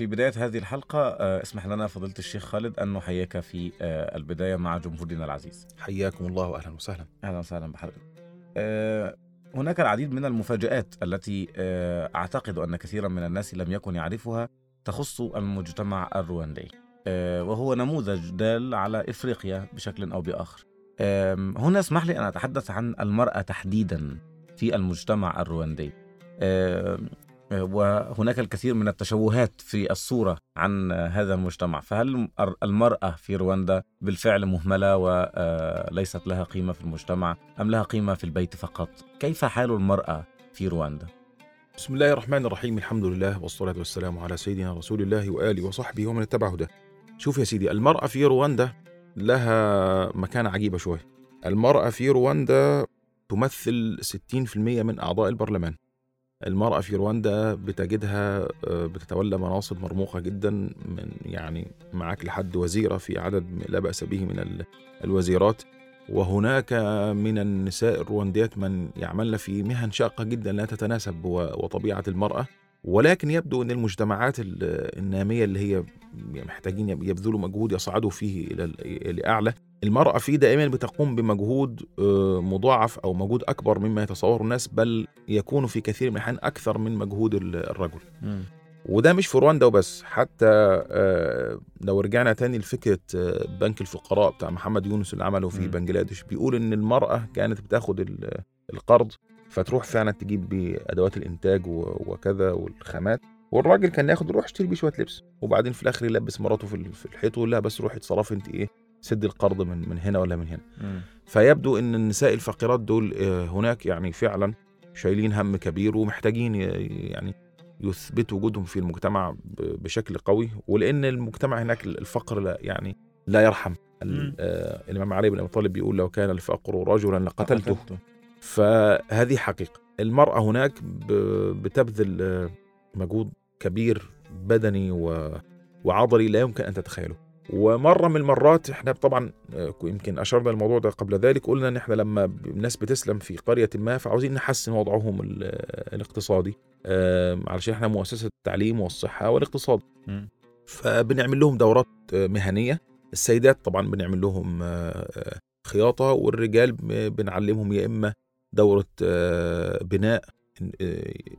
في بداية هذه الحلقة آه، اسمح لنا فضيلة الشيخ خالد أن نحييك في آه، البداية مع جمهورنا العزيز. حياكم الله واهلا وسهلا. أهلا وسهلا بحضرتك. آه، هناك العديد من المفاجآت التي أعتقد أن كثيرا من الناس لم يكن يعرفها تخص المجتمع الرواندي. وهو نموذج دال على إفريقيا بشكل أو بآخر. هنا اسمح لي أن أتحدث عن المرأة تحديدا في المجتمع الرواندي. وهناك الكثير من التشوهات في الصورة عن آه، هذا المجتمع. فهل المرأة في رواندا بالفعل مهملة وليست لها قيمة في المجتمع أم لها قيمة في البيت فقط؟ كيف حال المرأة في رواندا؟ بسم الله الرحمن الرحيم الحمد لله والصلاة والسلام على سيدنا رسول الله وآله وصحبه ومن اتبع هداه. شوف يا سيدي المرأة في رواندا لها مكانة عجيبة شوية. المرأة في رواندا تمثل 60% من أعضاء البرلمان. المرأة في رواندا بتجدها آه، بتتولى مناصب مرموقة جدا من يعني معاك لحد وزيرة في عدد لا بأس به من ال- الوزيرات. وهناك من النساء الروانديات من يعملن في مهن شاقة جدا لا تتناسب وطبيعة المرأة. ولكن يبدو أن المجتمعات ال- النامية اللي هي محتاجين يب- يبذلوا مجهود يصعدوا فيه إلى ال- لأعلى المرأة فيه دائما بتقوم بمجهود آه، مضاعف أو مجهود أكبر مما يتصوره الناس بل يكون في كثير من الأحيان أكثر من مجهود ال- الرجل. وده مش في رواندا وبس حتى آه، لو رجعنا تاني لفكرة آه، بنك الفقراء بتاع محمد يونس اللي عمله في. بنجلاديش بيقول إن المرأة كانت بتاخد ال- القرض فتروح فعلا تجيب بأدوات الإنتاج وكذا والخامات والراجل كان ياخد يروح يشتري بيه شوية لبس وبعدين في الآخر يلبس مراته في الحيط ويقول لها بس روحي اتصرفي أنت إيه؟ سد القرض من من هنا ولا من هنا. فيبدو إن النساء الفقيرات دول آه، هناك يعني فعلا شايلين هم كبير ومحتاجين ي- يعني يثبتوا وجودهم في المجتمع بشكل قوي ولأن المجتمع هناك الفقر لا يعني لا يرحم. آه، الإمام علي بن أبي طالب بيقول لو كان الفقر رجلا لقتلته فهذه حقيقة المرأة هناك بتبذل آه، مجهود كبير بدني. وعضلي لا يمكن أن تتخيله ومرة من المرات إحنا طبعا آه، يمكن أشرنا الموضوع ده قبل ذلك قلنا إن إحنا لما الناس بتسلم في قرية ما فعاوزين نحسن وضعهم ال- الاقتصادي علشان إحنا مؤسسة التعليم والصحة والاقتصاد. فبنعمل لهم دورات آه، مهنية. السيدات طبعا بنعمل لهم آه، خياطة والرجال بنعلمهم يا إما دورة بناء.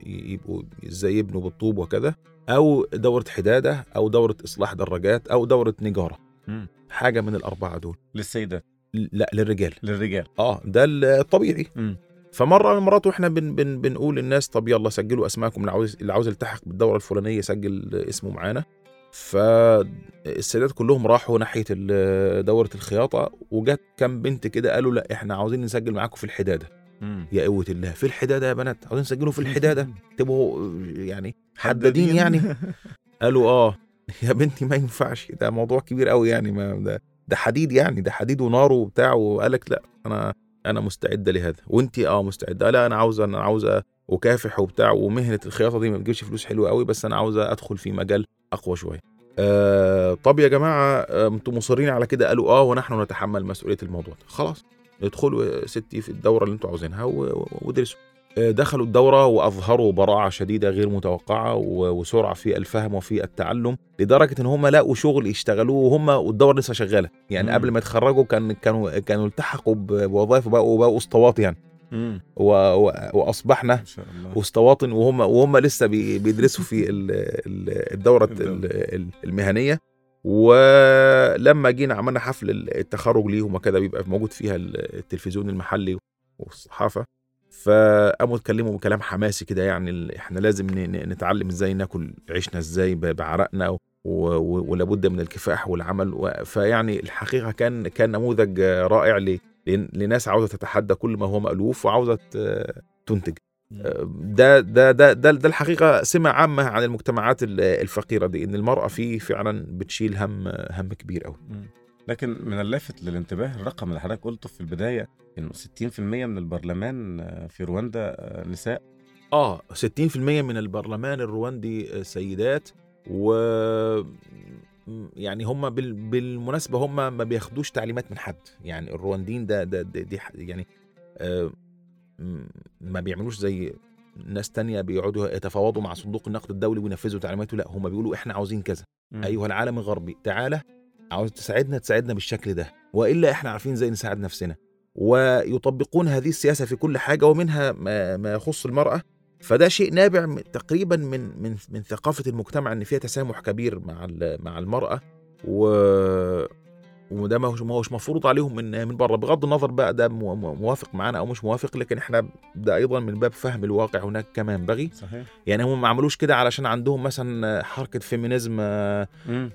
يبقوا إزاي يبنوا بالطوب وكذا أو دورة حدادة أو دورة إصلاح دراجات أو دورة نجارة. مم. حاجة من الأربعة دول. للسيدات لا للرجال. للرجال. آه ده الطبيعي. مم. فمرة من المرات وإحنا بن بن بنقول للناس طب يلا سجلوا أسماءكم اللي عاوز اللي عاوز يلتحق بالدورة الفلانية يسجل اسمه معانا. فالسيدات كلهم راحوا ناحية دورة الخياطة وجت كام بنت كده قالوا لا إحنا عاوزين نسجل معاكم في الحدادة. مم. يا قوة الله. في الحدادة يا بنات عاوزين تسجلوا في الحدادة؟ تبقوا يعني حدادين؟ يعني؟ قالوا آه. يا بنتي ما ينفعش ده موضوع كبير قوي يعني ما ده ده حديد يعني ده حديد ونار وبتاع وقالك لا أنا أنا مستعدة لهذا. وانت آه مستعدة. لا أنا عاوزه أنا عاوزه أكافح وبتاع ومهنة الخياطة دي ما بتجيبش فلوس حلوة قوي بس أنا عاوزه أدخل في مجال أقوى شوية. آه طب يا جماعة آه، أنتم مصرين على كده؟ قالوا آه ونحن نتحمل مسؤولية الموضوع ده. خلاص. ادخلوا ستي في الدورة اللي أنتوا عاوزينها وادرسوا آه، دخلوا الدورة وأظهروا براعة شديدة غير متوقعة وسرعة في الفهم وفي التعلم لدرجة إن هم لقوا شغل يشتغلوه وهم والدورة لسه شغالة يعني مم. قبل ما يتخرجوا كان كانوا كانوا التحقوا بوظائف وبقوا بقوا اسطوات يعني مم. و- و- الله واسطواطن وهم وهم لسه بي- بيدرسوا في ال- ال- الدورة الدورة. ال- ال- المهنية ولما جينا عملنا حفل التخرج ليهم وكذا بيبقى موجود فيها التلفزيون المحلي والصحافة. فقاموا اتكلموا بكلام حماسي كده يعني إحنا لازم نتعلم إزاي ناكل عيشنا إزاي بعرقنا ولابد من الكفاح والعمل فيعني الحقيقة كان كان نموذج رائع لناس عاوزة تتحدى كل ما هو مألوف وعاوزة ت- تنتج. ده ده ده ده, ده الحقيقة سمة عامة عن المجتمعات ال- الفقيرة دي إن المرأة فيه فعلا بتشيل هم هم كبير قوي. لكن من اللافت للانتباه الرقم اللي حضرتك قلته في البداية إنه 60% من البرلمان آه، في رواندا آه، نساء. آه 60% من البرلمان الرواندي سيدات. و يعني هم بال... بالمناسبة هم ما بياخدوش تعليمات من حد. يعني الروانديين ده ده, ده دي يعني آه ما بيعملوش زي ناس تانية بيقعدوا يتفاوضوا مع صندوق النقد الدولي وينفذوا تعليماته. لا هم بيقولوا إحنا عاوزين كذا. أيها العالم الغربي تعالى عاوز تساعدنا تساعدنا بالشكل ده. وإلا إحنا عارفين إزاي نساعد نفسنا. ويطبقون هذه السياسة في كل حاجة ومنها ما, ما يخص المرأة. فده شيء نابع من- تقريبا من من من ثقافة المجتمع إن فيها تسامح كبير مع مع المرأة. و وده ما هوش مفروض عليهم من من بره. بغض النظر بقى ده مو- مو- موافق معانا أو مش موافق لكن إحنا ده أيضا من باب فهم الواقع هناك كما ينبغي صحيح. يعني هم ما عملوش كده علشان عندهم مثلا حركة feminism آه،.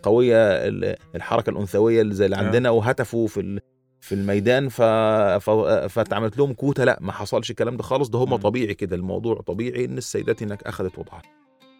قوية ال- الحركة الأنثوية اللي زي اللي آه. عندنا وهتفوا في في الميدان ف... ف... فاتعملت لهم كوتا. لا ما حصلش الكلام ده خالص. ده هم. طبيعي كده الموضوع طبيعي إن السيدات هناك أخذت وضعها.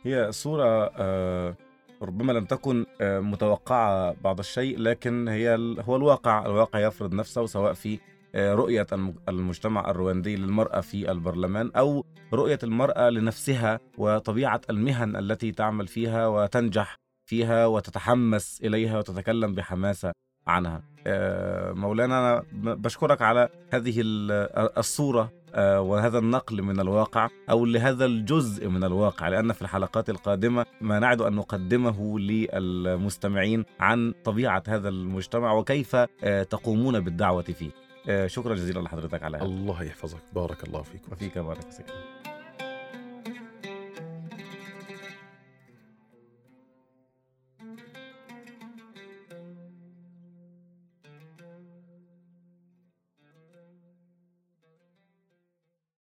هي صورة آه، ربما لم تكن آه، متوقعة بعض الشيء لكن هي هو الواقع الواقع يفرض نفسه سواء في آه، رؤية الم- المجتمع الرواندي للمرأة في البرلمان أو رؤية المرأة لنفسها وطبيعة المهن التي تعمل فيها وتنجح فيها وتتحمس إليها وتتكلم بحماسة عنها. آه، مولانا أنا بشكرك على هذه ال- الصورة وهذا النقل من الواقع أو لهذا الجزء من الواقع لأن في الحلقات القادمة ما نعد أن نقدمه للمستمعين عن طبيعة هذا المجتمع وكيف آه، تقومون بالدعوة فيه. آه، شكرا جزيلا لحضرتك على هذا الله يحفظك بارك الله فيكم وفيك بارك فيك.